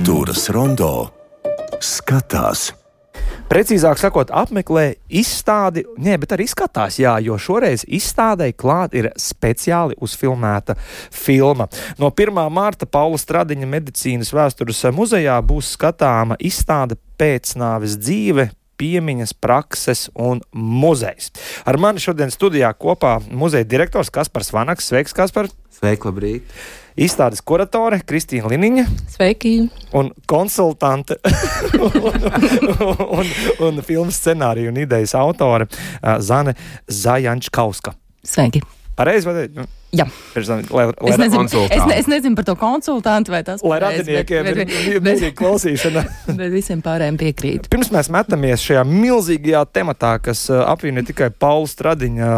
Kultūras rondo skatās. Precīzāk sakot, apmeklē izstādi, nē, bet arī skatās, jā, jo šoreiz izstādē klāt ir speciāli uzfilmēta filma. No 1. mārta Paula Stradiņa medicīnas vēstures muzejā būs skatāma izstāde pēcnāves dzīve piemiņas, prakses un muzejs. Ar mani šodien studijā kopā muzeja direktors Kaspars Vanaks. Sveiks, Kaspar! Sveiki, labrīt! Izstādes kuratore Kristīna Liniņa. Sveiki! Un konsultante un, un, un filmu scenāriju un idejas autore Zane Zajančkauska. Sveiki! Pareizi, vai ne? Jā. Tam, lai, lai, es, nezinu, es, ne, es nezinu par to konsultantu vai tas lai radiniekiem bet, bet, ir milzīga klausīšana. bet visiem pārējiem piekrīt. Pirms mēs metamies šajā milzīgajā tematā, kas apvieno tikai Paulu Stradiņa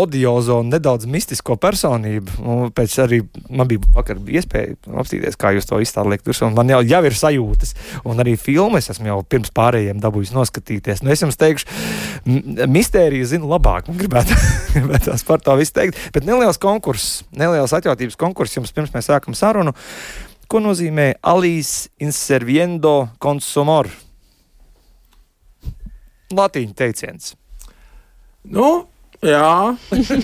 odiozo un nedaudz mistisko personību, un pēc arī man bija vakar iespēja apstīties, kā jūs to izstādiet virsū, un man jau, jau ir sajūtas, un arī filmas esmu jau pirms pārējiem dabūjis noskatīties. Nu, es jums teikšu, mistēriju zinu labāk, gribētu, gribētu par to visu teikt, bet neliels konkurss konkurss, neliels atjautības konkurss jums pirms mēs sākam sarunu. Ko nozīmē Alīs inserviendo consumor? Latīņu teiciens. Nu, Jā.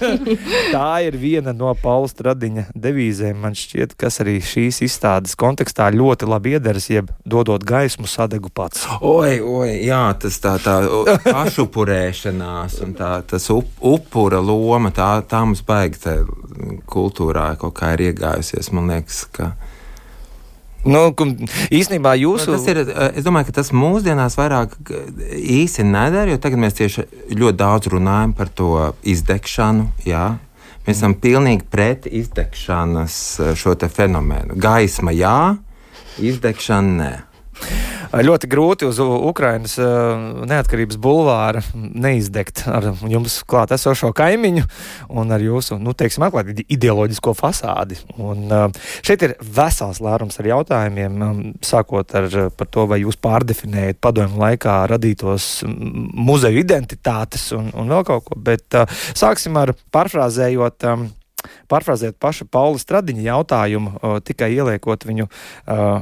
tā ir viena no Paula Stradiņa devīzēm. Man šķiet, kas arī šīs izstādes kontekstā ļoti labi iederas, jeb dodot gaismu sadegu pats. Oi, oi, jā, tas tā, tā pašupurēšanās un tā, tas up, upura loma, tā, tā mums baigta kultūrā kaut kā ir iegājusies. Man liekas, ka. Nu, īstenībā jūsu. Tas ir, eh, es domāju, ka tas mūsdienās vairāk īsi nedara, jo tagad mēs tieši ļoti daudz runājam par to izdegšanu. Jā. Mēs esam pilnīgi pret izdegšanas eh, šo fenomenu. Gaisma jā, izdegšana nē ļoti grūti uz Ukrainas neatkarības bulvāra neizdegt ar jums klāt esošo kaimiņu un ar jūsu, nu, teiksim, atklāti ideoloģisko fasādi. Un šeit ir vesels lērums ar jautājumiem, sākot ar par to, vai jūs pārdefinējat padomju laikā radītos muzeju identitātes un, un vēl kaut ko, bet sāksim ar pārfrāzējot Pārfrāzēt pašu Paula Stradiņa jautājumu, tikai ieliekot viņu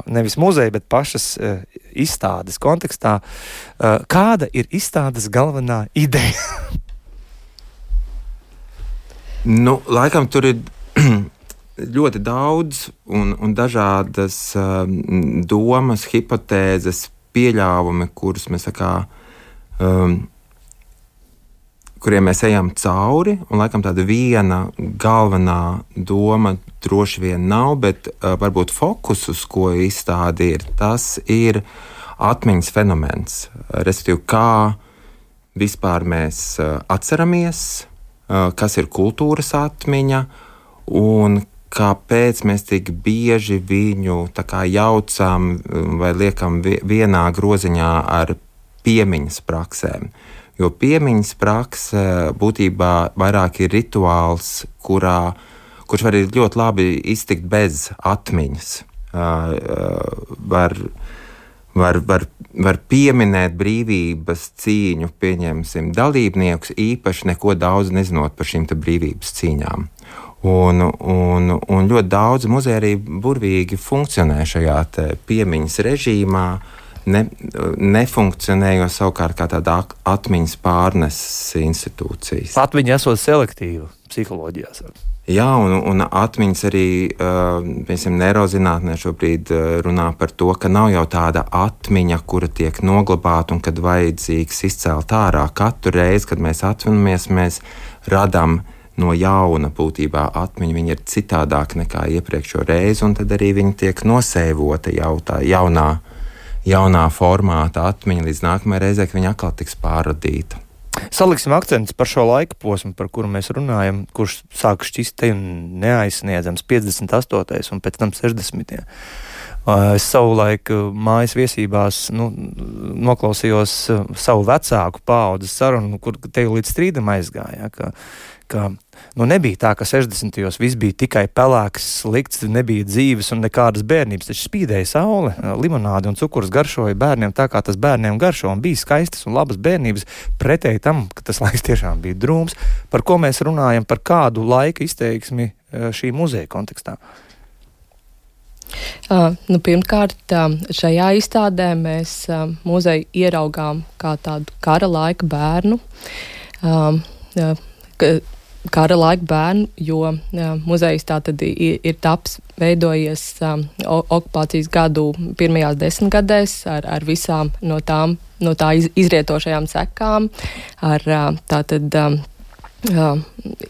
nevis muzeja, bet pašas izstādes kontekstā. Kāda ir izstādes galvenā ideja? nu, laikam tur ir ļoti daudz un, un dažādas um, domas, hipotēzes, pieļāvumi, kurus mēs kā, um, kuriem mēs ejam cauri. Un, laikam, tāda viena galvenā doma droši vien nav, bet uh, varbūt fokus, uz ko izstādi ir, tas ir atmiņas fenomens. Respektīvi, kā vispār mēs uh, atceramies, uh, kas ir kultūras atmiņa un kāpēc mēs tik bieži viņu jaucam vai liekam vienā groziņā ar piemiņas praksēm. Uh, Jo piemiņas prakse būtībā vairāk ir rituāls, kurā, kurš var ļoti labi iztikt bez atmiņas. Var, var, var, var pieminēt brīvības cīņu, pieņemsim, dalībniekus, īpaši neko daudz nezinot par šīm brīvības cīņām. Un, un, un ļoti daudz muzeja arī burvīgi funkcionē šajā piemiņas režīmā. Uh, ne, nefunkcionējot savukārt kā tāda atmiņas pārneses institūcijas. Atmiņa esot selektīva psiholoģijā. Jā, un, un atmiņas arī piemēram, neirozinātnē šobrīd runā par to, ka nav jau tāda atmiņa, kura tiek noglabāta un kad vajadzīgs izcelt ārā. Katru reizi, kad mēs atceramies, mēs radām no jauna būtībā atmiņa. Viņa ir citādāka nekā iepriekšējo reizi, un tad arī viņa tiek nosēvota jau tā jaunā jaunā formāta atmiņa līdz nākamajai reizei, kad viņa atkal tiks pārradīta. Saliksim akcentus par šo laika posmu, par kuru mēs runājam, kurš sāk šķist te neaizsniedzams 58. un pēc tam 60. Es savulaik mājas viesībās nu, noklausījos savu vecāku paudzes sarunu, kur te jau līdz strīdam aizgāja. Ka, ka nu, nebija tā, ka 60. gados viss bija tikai pelēks, slikts, nebija dzīves un nekādas bērnības. Taču spīdēja saule, limonāde un cukurs garšoja bērniem tā, kā tas bērniem garšo, un bija skaistas un labas bērnības. Pretēji tam, ka tas laiks tiešām bija drūms, par ko mēs runājam, par kādu laika izteiksmi šī muzeja kontekstā. Uh, nu, pirmkārt, uh, šajā izstādē mēs uh, muzeju ieraugām kā tādu kara laika bērnu. Uh, uh, kara laika bērnu, jo jā, muzejs tātad ir, ir taps, veidojies um, okupācijas gadu pirmajās desmitgadēs ar, ar visām no tām, no tā iz, izrietošajām sekām, ar uh, tātad. Um, Uh,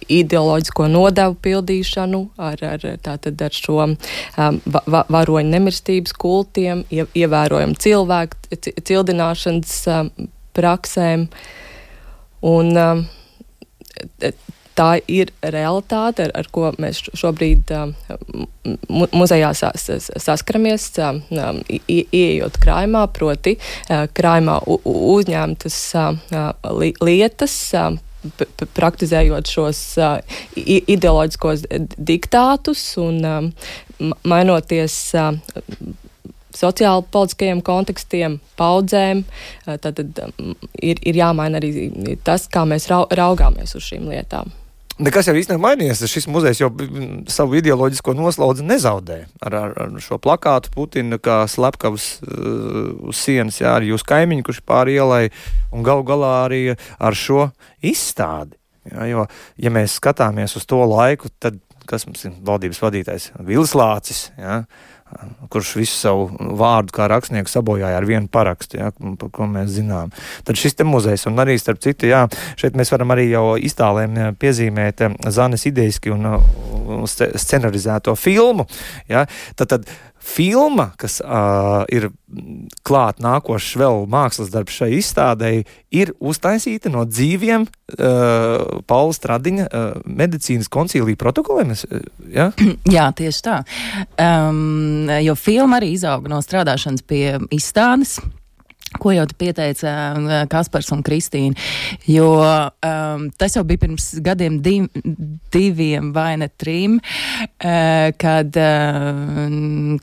ideoloģisko nodevu pildīšanu, ar, ar, tātad ar šo um, va, varoņu nemirstības kultiem, ie, ievērojumu cilvēku cildināšanas um, praksēm. Un, um, tā ir realitāte, ar, ar ko mēs šobrīd um, mu, muzejā sas, saskaramies, um, ieejot krājumā, proti uh, krājumā uzņemtas uh, li, lietas. Uh, praktizējot šos uh, ideoloģiskos diktātus un um, mainoties uh, sociāli politiskajiem kontekstiem, paudzēm, tad, tad ir, ir jāmaina arī tas, kā mēs raugāmies uz šīm lietām. Nekas jau īstenībā mainījies. Šis muzejs jau savu ideoloģisko noslauci nezaudē. Ar, ar, ar šo plakātu Putina kā slepkavas uh, uz sienas, jā, arī jūs kaimiņi, kurš pāri ielai, un galu galā arī ar šo izstādi. Jā, jo, ja mēs skatāmies uz to laiku, tad kas mums ir valdības vadītājs? Vils Lācis. Jā, kurš visu savu vārdu kā rakstnieku sabojāja ar vienu parakstu, ja, par ko mēs zinām. Tad šis te muzejs, un arī starp citu, jā, šeit mēs varam arī jau iztālēm piezīmēt Zanes ideiski un, un scenarizēto filmu. Ja. Tad, tad filma, kas uh, ir klāt nākošais vēl mākslas darbs šai izstādēji, ir uztaisīta no dzīviem uh, Paula Stradiņa uh, medicīnas koncīlija protokoliem. Ja? Jā, tieši tā. Um, jo filma arī izauga no strādāšanas pie izstādes. Ko jau pieteica uh, Kaspars un Kristīna? Jo um, tas jau bija pirms gadiem, div, diviem vai ne trim, uh, kad uh,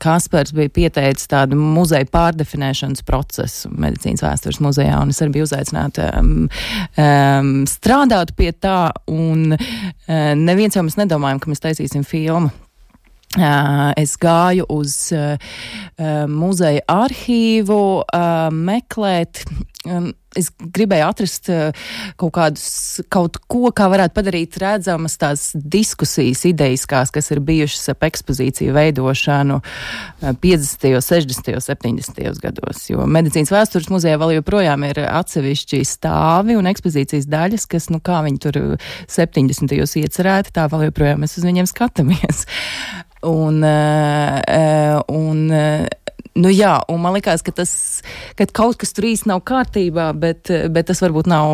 Kaspars bija pieteicis tādu muzeju pārdefinēšanas procesu medicīnas vēstures muzejā, un es arī biju uzaicināta um, um, strādāt pie tā, un uh, neviens jau mēs nedomājam, ka mēs taisīsim filmu Es gāju uz muzeja arhīvu meklēt es gribēju atrast kaut kādus, kaut ko, kā varētu padarīt redzamas tās diskusijas idejiskās, kas ir bijušas ap ekspozīciju veidošanu 50., 60., 70. gados. Jo medicīnas vēstures muzejā vēl joprojām ir atsevišķi stāvi un ekspozīcijas daļas, kas, nu, kā viņi tur 70. iecerēti, tā vēl joprojām mēs uz viņiem skatāmies. Un, uh, un Nu jā, un man liekas, ka, tas, ka kaut kas tur īsti nav kārtībā, bet, bet tas varbūt nav,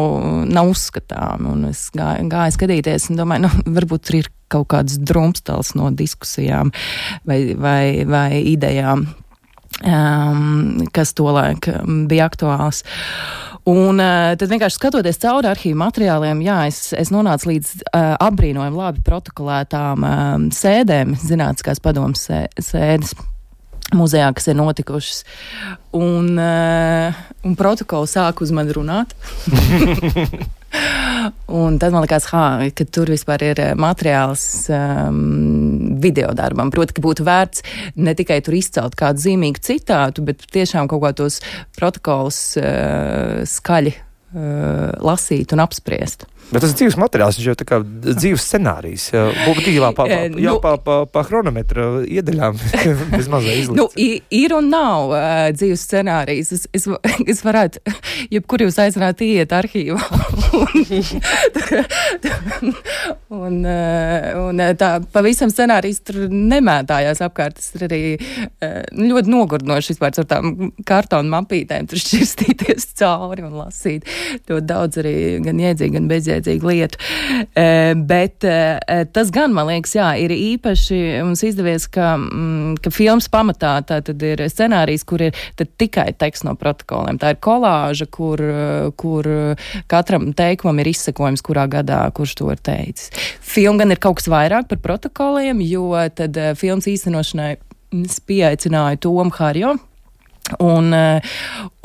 nav uzskatām. Un es gāju, gāju skatīties un domāju, nu, varbūt tur ir kaut kāds drumstals no diskusijām vai, vai, vai idejām, um, kas tolaik bija aktuāls. Un uh, tad vienkārši skatoties cauri arhīvu materiāliem, jā, es, es nonācu līdz uh, apbrīnojami labi protokolētām uh, sēdēm, zinātniskās padomas sēdes muzejā, kas ir notikušas. Un, uh, un protokols sāk uz mani runāt. Un tad man liekas, ha, ka tur vispār ir eh, materiāls um, video darbam. Proti, ka būtu vērts ne tikai tur izcelt kādu zīmīgu citātu, bet tiešām kaut kā tos protokols uh, skaļi uh, lasīt un apspriest. Bet tas ir dzīves materiāls, viņš jau tā kā dzīves scenārijs. Būtībā pa, pa, nu, jau pa, pa, pa chronometra iedaļām vismaz izlīdz. Nu, ir un nav uh, dzīves scenārijs. Es, es, es varētu, jebkur jūs aizrāt iet arhīvā. un, uh, un tā pavisam scenārijs tur nemētājās apkārt. Tas ir arī ļoti nogurdinoši vispār ar tām kartonu mapītēm. Tur šķirstīties cauri un lasīt. Ļoti daudz arī gan iedzīgi, gan bezjēdzīgi vajadzīga lieta. E, bet e, tas gan, man liekas, jā, ir īpaši mums izdevies, ka, mm, ka filmas pamatā tā tad ir scenārijs, kur ir tikai teksts no protokoliem. Tā ir kolāža, kur, kur katram teikumam ir izsekojums, kurā gadā kurš to ir teicis. Filma gan ir kaut kas vairāk par protokoliem, jo tad filmas īstenošanai pieaicināja Tomu Harjo, Un, eh,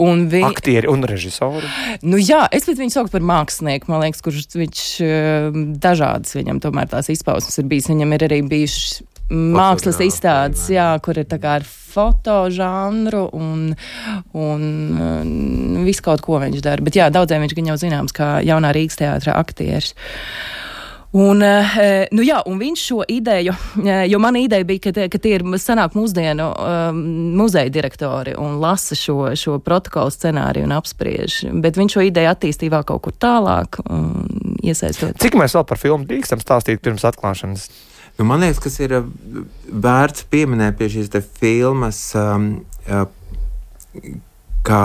un vi... Aktieri un režisori. Nu, jā, es viņu saucu par mākslinieku, man liekas, kurš viņš eh, dažādas viņam tomēr tās izpausmes ir bijis. Viņam ir arī bijušas mākslas izstādes, jā, kur ir tā kā ar fotožanru un, un, un visu kaut ko viņš dara. Bet jā, daudziem viņš gan jau zināms kā jaunā Rīgas teātra aktieris. Un, eh, nu jā, un viņš šo ideju, eh, jo mana ideja bija, ka, ka tie ir senāk mūsdienu um, muzeja direktori un lasa šo, šo protokolu scenāriju un apspriež. Bet viņš šo ideju attīstīja vēl kaut kur tālāk, um, iesaistot. Cik mēs vēl par filmu drīkstam stāstīt pirms atklāšanas? Nu, man liekas, kas ir vērts pieminēt pie šīs filmas, um, kā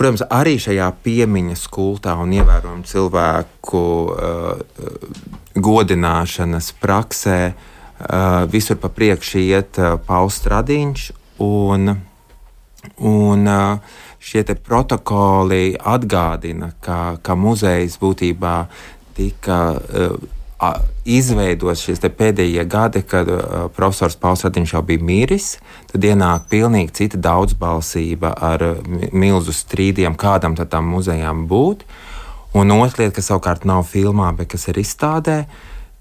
Protams, arī šajā piemiņas kultā un ievērojam cilvēku uh, godināšanas praksē uh, visur pa priekšu iet uh, Pauls Stradiņš un, un uh, šie protokoli atgādina, ka, ka muzejs būtībā tika uh, izveidos šie pēdējie gadi, kad uh, profesors Pauls Radiņš jau bija miris, tad ienāk pilnīgi cita daudzbalsība ar milzu strīdiem, kādam tam muzejām būt. Un otra lieta, kas savukārt nav filmā, bet kas ir izstādē,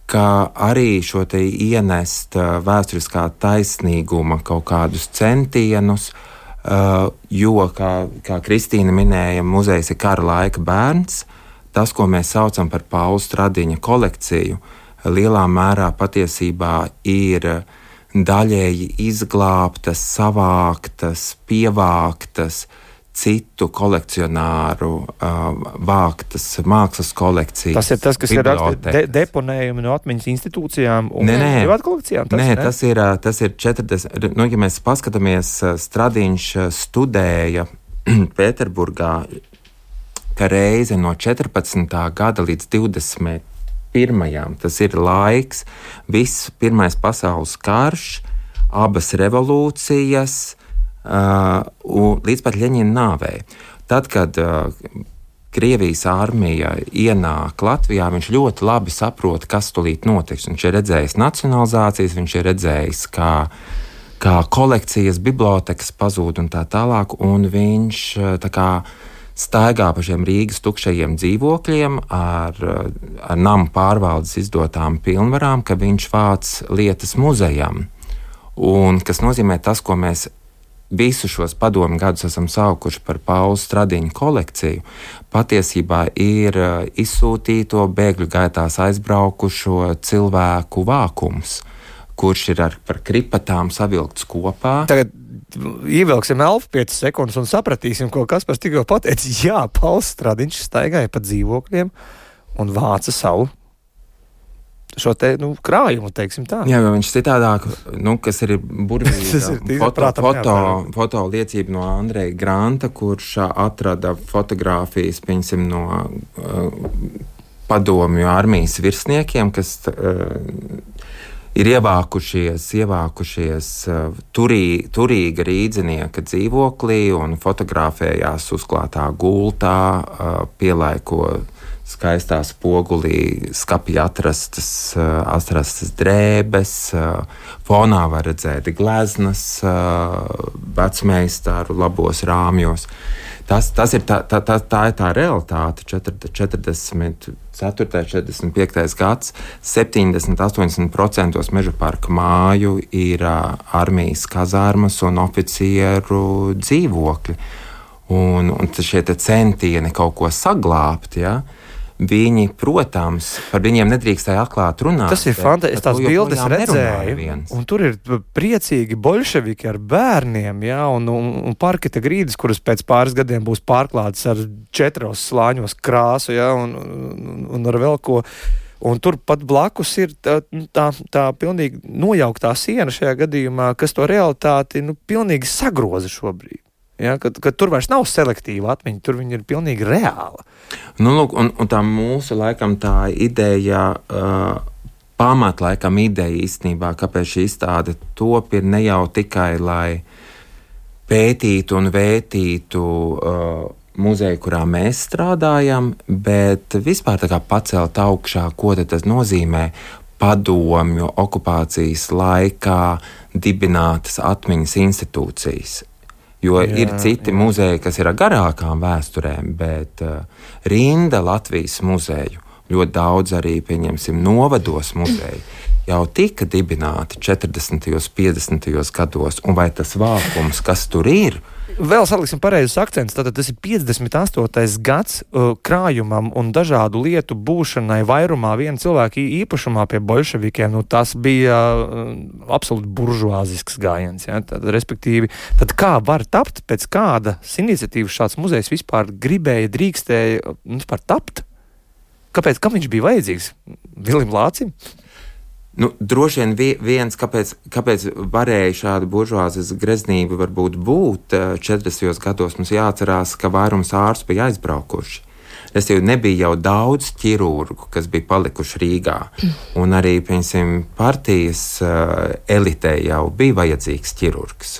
ka arī šo te ienest vēsturiskā taisnīguma kaut kādus centienus, uh, jo, kā, kā Kristīna minēja, muzejs ir kara laika bērns, uh, tas, ko mēs saucam par Paula Stradiņa kolekciju, lielā mērā patiesībā ir daļēji izglābtas, savāktas, pievāktas, citu kolekcionāru uh, vāktas mākslas kolekcijas. Tas ir tas, kas ir de deponējumi no atmiņas institūcijām un privātu kolekcijām. Tas, nē, ne? tas ir, tas ir 40. Nu, ja mēs paskatāmies, Stradiņš studēja Pēterburgā ka reize no 14. gada līdz 20. Pirmajām, tas ir laiks, viss pirmais pasaules karš, abas revolūcijas, uh, līdz pat Ļeņina nāvei. Tad, kad uh, Krievijas armija ienāk Latvijā, viņš ļoti labi saprot, kas tulīt notiks. Viņš ir redzējis nacionalizācijas, viņš ir redzējis, kā, kā kolekcijas, bibliotekas pazūd un tā tālāk. Un viņš tā kā staigā pa šiem Rīgas tukšajiem dzīvokļiem ar, ar namu pārvaldes izdotām pilnvarām, ka viņš vāc lietas muzejam. Un kas nozīmē tas, ko mēs visu šos padomu gadus esam saukuši par Paulu Stradiņu kolekciju, patiesībā ir izsūtīto bēgļu gaitās aizbraukušo cilvēku vākums, kurš ir ar kripatām savilkts kopā. Tagad ievilksim elfu 5 sekundes un sapratīsim, ko Kaspars tikko pateica. Jā, Pauls Stradiņš staigāja pa dzīvokļiem un vāca savu šo te, nu, krājumu, teiksim tā. Jā, jau viņš citādāk, nu, kas ir burvīgi foto, prātam, foto, foto liecība no Andreja Granta, kurš atrada fotogrāfijas, piemēram, no uh, padomju armijas virsniekiem, kas uh, ir ievākušies, ievākušies uh, turī, turīga rīznieka dzīvoklī un fotografējās uzklātā gultā, uh, pielaiko skaistā spogulī, skapja atrastas, atrastas drēbes, fonā var redzēt gleznas, vecmeistaru labos rāmjos. Tas, tas ir tā, tā, tā, tā ir tā realitāte 40. 4. 45. gads 70-80% meža parka māju ir armijas kazārmas un oficieru dzīvokļi. Un, un šie centieni kaut ko saglabāt, ja, uh, Viņi, protams, par viņiem nedrīkstēja atklāt runāt. Tas ir fantastiski. Tās bildes redzēju. Un tur ir priecīgi bolševiki ar bērniem, ja, un, un, un parketa grīdas, kuras pēc pāris gadiem būs pārklātas ar četros slāņos krāsu, ja, un, un, un ar vēl ko. Un turpat blakus ir tā, tā, tā pilnīgi nojauktā siena šajā gadījumā, kas to realitāti nu, pilnīgi sagroza šobrīd. Ja, kad, kad tur vairs nav selektīva atmiņa, tur viņa ir pilnīgi reāla. Nu, lūk, un, un tā mūsu laikam tā ideja. Uh, Pamatlaikam ideja īstenībā, kāpēc šī izstāde top, ir ne jau tikai lai pētītu un vērtītu uh, muzeju, kurā mēs strādājam, bet vispār pacelt augšā, ko tas nozīmē padomju okupācijas laikā dibinātas atmiņas institūcijas. Jo jā, ir citi jā. muzeji, kas ir ar garākām vēsturēm, bet uh, rinda Latvijas muzeju ļoti daudz arī, pieņemsim, novados muzeju. jau tika dibināti 40. un 50. gados, un vai tas vākums, kas tur ir, Vēl saliksim pareizus akcentus. Tātad tas ir 58. gads uh, krājumam un dažādu lietu būšanai vairumā viena cilvēka īpašumā pie bolševikiem. Nu, tas bija uh, absolūti buržuāzisks gājiens. Ja? Tad, respektīvi, tad kā var tapt, pēc kādas iniciatīvas šāds muzejs vispār gribēja, drīkstēja nu, vispār tapt? Kāpēc? Kam viņš bija vajadzīgs? Vilim Lācim? Nu, droši vien viens, kāpēc, kāpēc varēja šāda buržuāzes greznība varbūt būt 40. Eh, gados, mums jāatcerās, ka vairums ārstu bija aizbraukuši. Es jau nebija jau daudz ķirurgu, kas bija palikuši Rīgā. Un arī, piemēram, partijas uh, elitei jau bija vajadzīgs ķirurgs.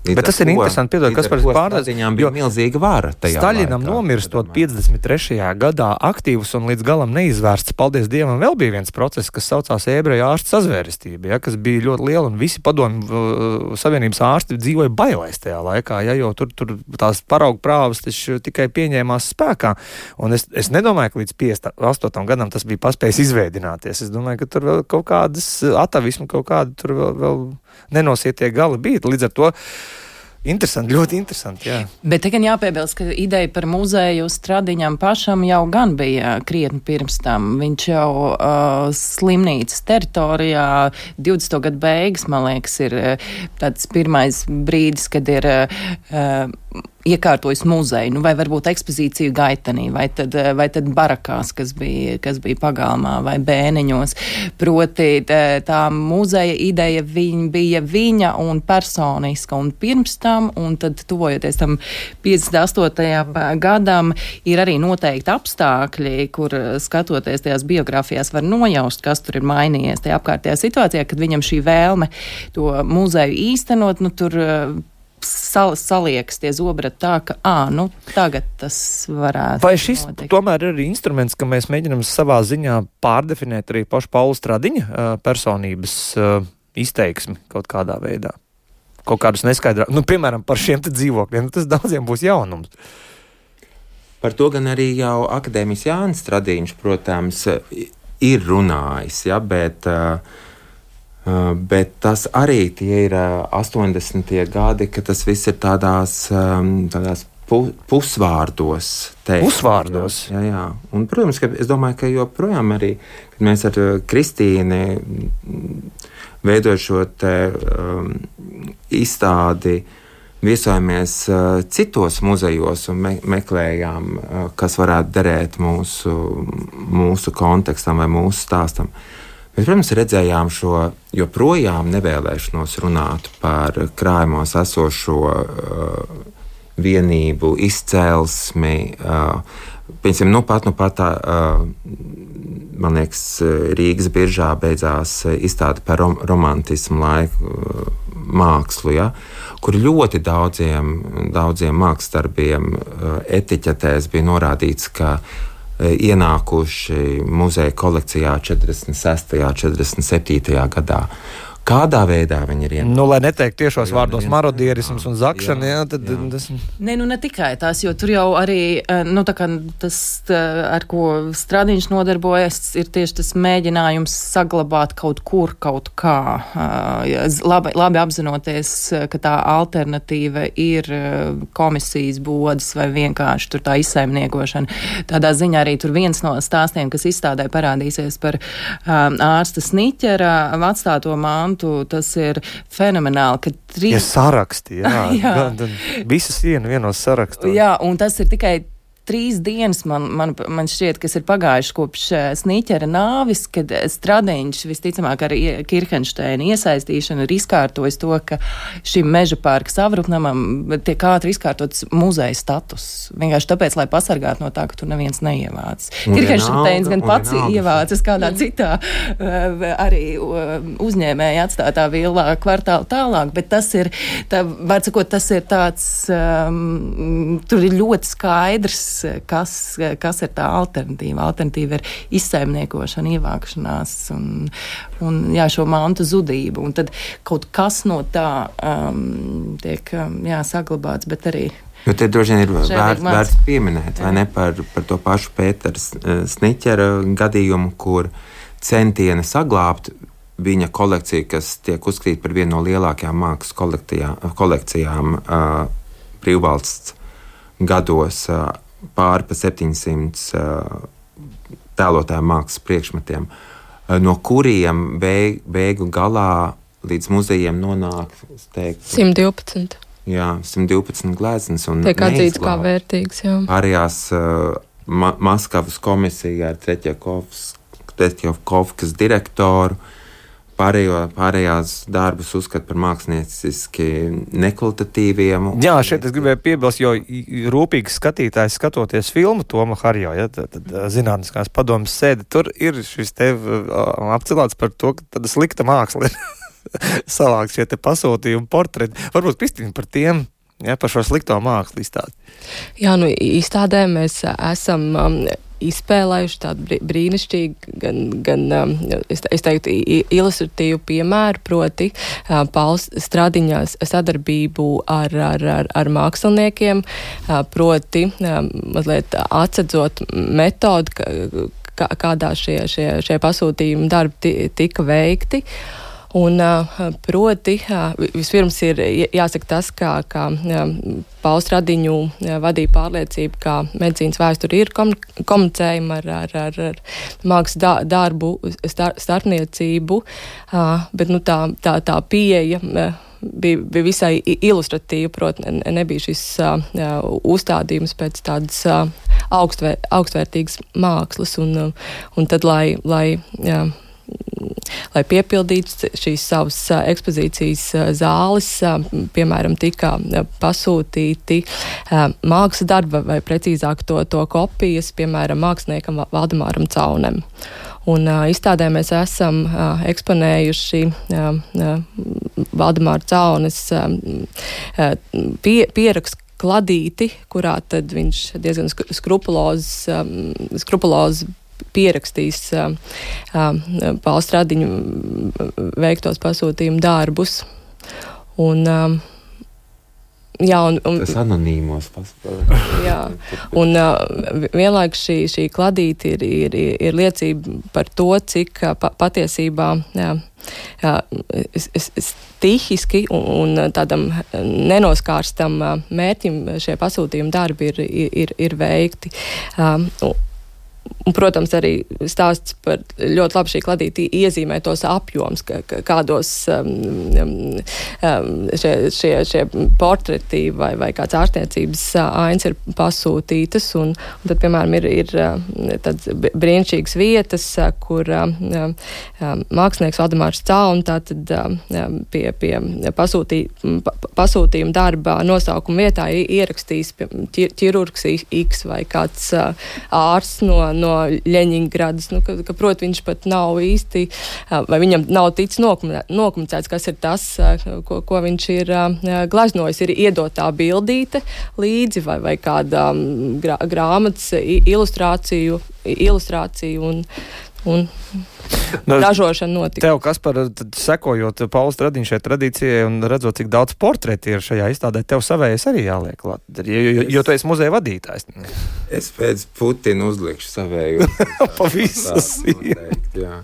Līdz Bet tas ir interesanti, piedod, kas par pārdaziņām bija milzīga vara. Staļinam nomirstot 53. gadā aktīvs un līdz galam neizvērsts, paldies Dievam, vēl bija viens process, kas saucās ebreju ārstu sazvērestība, ja, kas bija ļoti liela un visi padomju savienības ārsti dzīvoja bailēs tajā laikā, ja, jo tur, tur tās paraugu prāvas tikai pieņēmās spēkā. Un es, es nedomāju, ka līdz 58. gadam tas bija paspējis izveidināties. Es domāju, ka tur vēl kaut kādas atavismu, kaut kādi tur vēl, vēl nenosietie gali bija. Līdz ar to Interesanti, ļoti interesanti. Jā. Bet gan jāpiebilst, ka ideja par muzeju stradiņam pašam jau gan bija krietni pirms tam. Viņš jau uh, slimnīcas teritorijā 20. gadu beigas, man liekas, ir uh, tāds pirmais brīdis, kad ir uh, iekārtojis muzeju, nu, vai varbūt ekspozīciju gaitenī, vai tad, eh, vai tad barakās, kas bija, kas bija pagalmā, vai bēniņos. Proti, tā muzeja ideja viņ, bija viņa un personiska, un pirms tam, un tad tuvojoties tam 58. gadam, ir arī noteikti apstākļi, kur skatoties tajās biogrāfijās var nojaust, kas tur ir mainījies tajā apkārtējā situācijā, kad viņam šī vēlme to muzeju īstenot, nu tur sal, saliekas tie zobrati tā, ka, ā, nu, tagad tas varētu. Vai šis notikt. tomēr ir arī instruments, ka mēs mēģinam savā ziņā pārdefinēt arī pašu Paulu Stradiņa personības izteiksmi kaut kādā veidā? Kaut kādus neskaidrākus, nu, piemēram, par šiem dzīvokļiem, nu, tas daudziem būs jaunums. Par to gan arī jau akadēmijas Jānis Stradiņš, protams, ir runājis, ja, bet uh, Uh, bet tas arī ir 80. Uh, gadi, kad tas viss ir tādās, um, tādās pu, pusvārdos. Teikt, pusvārdos. Jā, jā. Un, protams, ka es domāju, ka joprojām arī, kad mēs ar uh, Kristīnu veidojam šo te, um, izstādi, viesojamies uh, citos muzejos un me meklējām, uh, kas varētu derēt mūsu, mūsu kontekstam vai mūsu stāstam. Uh, Bet, protams, redzējām šo joprojām nevēlēšanos runāt par krājumos esošo uh, vienību, izcelsmi. Uh, Piemēram, nu pat, nu pat, uh, man liekas, Rīgas biržā beidzās izstāde par rom romantismu laiku uh, mākslu, ja, kur ļoti daudziem, daudziem mākslinieks uh, etiķetēs bija norādīts, ka uh, ienākuši muzeja kolekcijā 46. un 47. gadā. Kādā veidā viņi ir ielikumi? Nu, lai neteiktu tiešos vārdos marodierisms un zakšana, jā, jā, tad jā. tas. Nē, nu ne tikai tās, jo tur jau arī, eh, nu tā kā tas, ar ko strādiņš nodarbojas, ir tieši tas mēģinājums saglabāt kaut kur, kaut kā. Eh, labi, labi apzinoties, ka tā alternatīva ir komisijas bodas vai vienkārši tur tā izsaimniekošana. Tādā ziņā arī tur viens no stāstiem, kas izstādē parādīsies par ārsta Sniķera atstāto māmu pantu, tas ir fenomenāli. Ka trīs... Ja saraksti, jā, jā. Gan, visas viena vienos sarakstos. Jā, un tas ir tikai trīs dienas, man, man, man šķiet, kas ir pagājuši kopš uh, Sniķera nāvis, kad Stradiņš visticamāk ar Kirkensteina iesaistīšanu ir izkārtojis to, ka šim meža pārka savrupnamam tiek ātri izkārtots muzeja status. Vienkārši tāpēc, lai pasargātu no tā, ka tur neviens neievāc. Kirkensteins gan pats ievācas kādā citā uh, arī uzņēmēja atstātā vilā kvartāla tālāk, bet tas ir, tā, var sakot, tas ir tāds, um, tur ir ļoti skaidrs kas, kas ir tā alternatīva. Alternatīva ir izsaimniekošana, ievākšanās un, un jā, šo mantu zudību. Un tad kaut kas no tā um, tiek um, jā, saglabāts, bet arī. Jo te droši vien ir vērts, vērts pieminēt, vai ne par, par to pašu Pētera Sniķera gadījumu, kur centieni saglabāt viņa kolekcija, kas tiek uzskatīta par vienu no lielākajām mākslas kolekcijām uh, brīvvalsts gados, uh, pāri pa 700 uh, tēlotājiem mākslas priekšmetiem, uh, no kuriem beig, beigu galā līdz muzejiem nonāk teiktu, 112. Jā, 112 gleznas. Tiek atzīts kā vērtīgs. Jā. Pārējās uh, Ma Maskavas komisija ar Tretjakovskas direktoru. Pārējo, pārējās darbus uzskata par mākslinieciski nekvalitatīviem. Jā, šeit es gribēju piebilst, jo rūpīgs skatītājs skatoties filmu Toma Harjo, ja, tad, tad zinātniskās padomas sēde, tur ir šis te apcelāts par to, ka tāda slikta māksla ir savākt šie pasūtījumi, portreti. Varbūt Kristīna par tiem ja, par šo slikto mākslu izstādi? Jā, nu, izstādē mēs esam. Um, izspēlējuši tādu brīnišķīgu, gan, gan um, es, es teiktu, ilustratīvu piemēru, proti, uh, Pauls Stradiņā sadarbību ar, ar, ar, ar māksliniekiem, uh, proti, um, mazliet atsedzot metodu, kā, kādā šie, šie, šie pasūtījumi darbi tika veikti. Uh, Un, proti, vispirms ir jāsaka tas, ka, ka Pauls Radiņu vadīja pārliecība, ka medicīnas vēsture ir komunicējama ar, ar, ar, ar mākslas darbu, starpniecību, bet nu, tā, tā, tā pieeja bija, bija visai ilustratīva. Protams, ne, nebija šis uh, uzstādījums pēc tādas uh, augstvēr, augstvērtīgas mākslas. Un, un tad, lai, lai uh, lai piepildītu šīs savas ekspozīcijas zāles, piemēram, tika pasūtīti mākslas darba vai precīzāk to, to kopijas, piemēram, māksliniekam Valdemāram Caunem. Un uh, izstādē mēs esam uh, eksponējuši uh, uh, Valdemāra Caunes uh, pie, pierakstu kladīti, kurā viņš diezgan skrupulozi, um, uh, Pauls Radiņu veiktos pasūtījumu darbus. Un, Jā, un, un, tas anonīmos. Jā, un uh, vienlaikus šī, šī kladīte ir, ir, ir liecība par to, cik pa, patiesībā jā, jā, stihiski un, un tādam nenoskārstam mērķim šie pasūtījumi darbi ir, ir, ir veikti. Um, Un, protams, arī stāsts par ļoti labi šī kladīte iezīmē tos apjoms, ka, ka, kādos um, um, um, šie, šie, šie portreti vai, vai kāds ārstniecības uh, ains ir pasūtītas. Un, un tad, piemēram, ir, ir uh, tādas brīnišķīgas vietas, uh, kur um, um, mākslinieks Valdemārs Caun tātad um, pie, pie pasūtī, pa, pasūtījuma darba nosaukuma vietā ierakstīs ķirurgs X vai kāds uh, ārsts no no Ļeņingradas, nu, ka, ka proti, viņš pat nav īsti, vai viņam nav ticis nokomunicēts, kas ir tas, ko, ko viņš ir glaznojis. Ir iedotā bildīte līdzi vai, vai kāda grā, grāmatas ilustrāciju, ilustrāciju un, un nu, ražošana notika. Tev, kas par sekojot Pauls Stradiņš šai tradīcijai un redzot, cik daudz portreti ir šajā izstādē, tev savējais arī jāliek klāt, jo, jo, jo tu esi muzeja vadītājs. Es pēc Putina uzlikšu savēju. pa visas. Jā.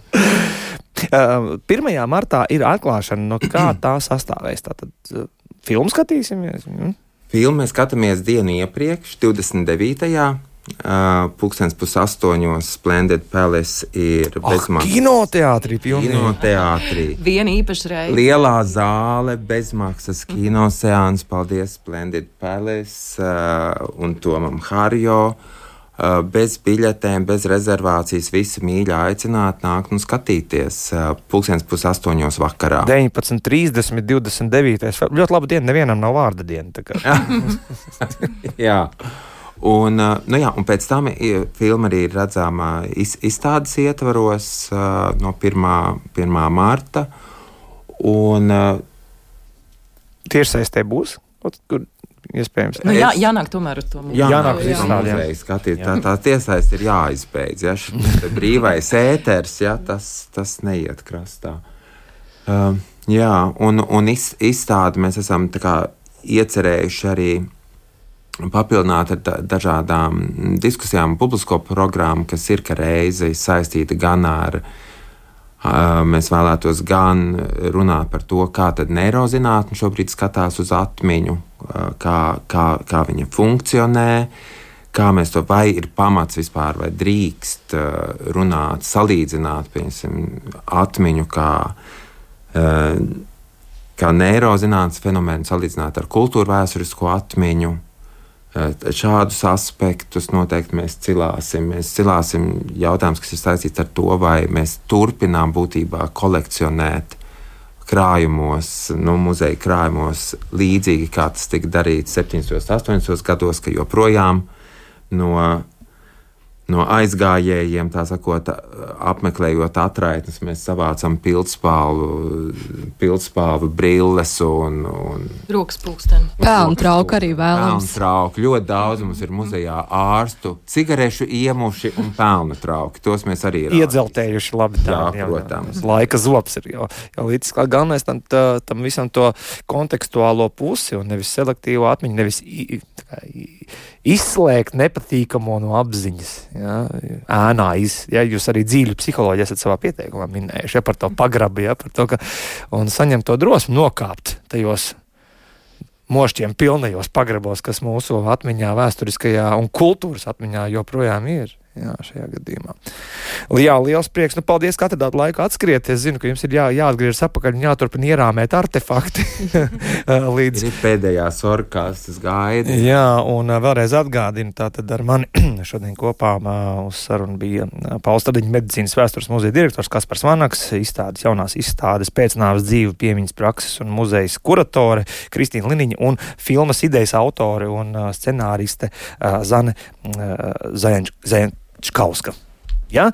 Uh, 1. martā ir atklāšana, no kā tā sastāvēs. Tātad filmu skatīsimies. Mm. Filmu mēs skatāmies dienu iepriekš, 29. Uh, Pūkstens pusaustoņos Splendid Palace ir bezmaksas. Kinoteātrī pilnīgi. Kinoteātrī. Viena īpaša reize. Lielā zāle, bezmaksas kinoseāns. Paldies Splendid Palace uh, un Tomam Harjo. Uh, bez biļetēm, bez rezervācijas, visi mīļi aicināt, nākt un skatīties. Uh, pūkstens pusaustoņos vakarā. 19, 30, 29. Ļoti laba diena, nevienam nav vārda diena. Jā. Un, nu jā, un pēc tam filma arī ir redzama iz, izstādes ietvaros no 1. 1. marta. Un, Tiešsaistē būs? Kur iespējams. Nu, jā, jānāk tomēr uz to mūziku. Jā, jānāk uz izstādēm. Skatīt, tā, tā tiesaist ir jāizbeidz. Ja, brīvais ēters, ja, tas, tas neiet krastā. Uh, jā, un, un iz, izstādi mēs esam kā, iecerējuši arī papildināt ar dažādām diskusijām, publisko programmu, kas ir reizi saistīta gan ar, Mēs vēlētos gan runāt par to, kā neirozinātne šobrīd skatās uz atmiņu, kā, kā, kā viņa funkcionē, kā mēs to vai ir pamats vispār, vai drīkst runāt, salīdzināt, piemēram, atmiņu kā, kā neirozinātnes fenomenu, salīdzināt ar kultūra vēsturisko atmiņu. Šādus aspektus noteikti mēs cilāsim. Mēs cilāsim jautājumus, kas ir saistīts ar to, vai mēs turpinām būtībā kolekcionēt krājumos, nu, muzeja krājumos, līdzīgi kā tas tika darīts 70. un 80. gados, ka joprojām no no aizgājējiem, tā sakot, apmeklējot atraitnes, mēs savācam pildspālu, pildspālu brilles un, un rokas pulksteni. Pelnu trauku arī vēlams. Pelnu trauku. Ļoti daudz mums ir muzejā ārstu, cigarešu iemuši un pelnu trauki. Tos mēs arī rādīt. iedzeltējuši labi. Tā, jā, jā, protams. Jā, laika zops ir jau, jau līdz kā galvenais tam, tā, tam visam to kontekstuālo pusi un nevis selektīvo atmiņu, nevis kā, izslēgt nepatīkamo no apziņas. Ja, ēnā, iz, ja jūs arī dzīvi psiholoģi esat savā pieteikumā minējuši ja, par to pagrabu, ja, par to, ka un saņemt to drosmi nokāpt tajos mošķiem pilnajos pagrabos, kas mūsu atmiņā, vēsturiskajā un kultūras atmiņā joprojām ir. Jā, šajā gadījumā. Jā, liels prieks. Nu, paldies, ka atradāt laiku atskriet. Es zinu, ka jums ir jā, jāatgriežas atpakaļ un jāturpina ierāmēt artefakti. līdz ir pēdējās orkāstas gaida. Jā, un vēlreiz atgādinu, tātad ar mani šodien kopā uz sarunu bija Paustadiņa medicīnas vēstures muzeja direktors Kaspars Vanaks, izstādes jaunās izstādes pēcnāvas dzīve piemiņas prakses un muzejas kuratore Kristīna Liniņa un filmas idejas autore un scenāriste Zane Zajanča. Čkauska. Ja?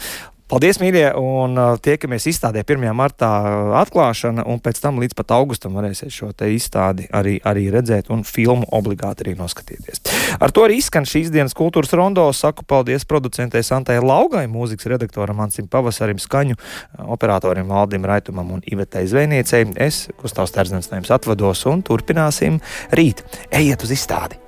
Paldies, mīļie, un uh, tiekamies izstādē 1. martā uh, atklāšana, un pēc tam līdz pat augustam varēsiet šo te izstādi arī, arī redzēt, un filmu obligāti arī noskatīties. Ar to arī izskan šīs dienas kultūras rondo. Saku paldies producentei Santai Laugai, mūzikas redaktoram Ansim Pavasarim, skaņu uh, operatorim Valdim Raitumam un Ivetei Zvejniecei. Es, Gustavs Terznens, no jums atvados un turpināsim rīt. Ejiet uz izstādi!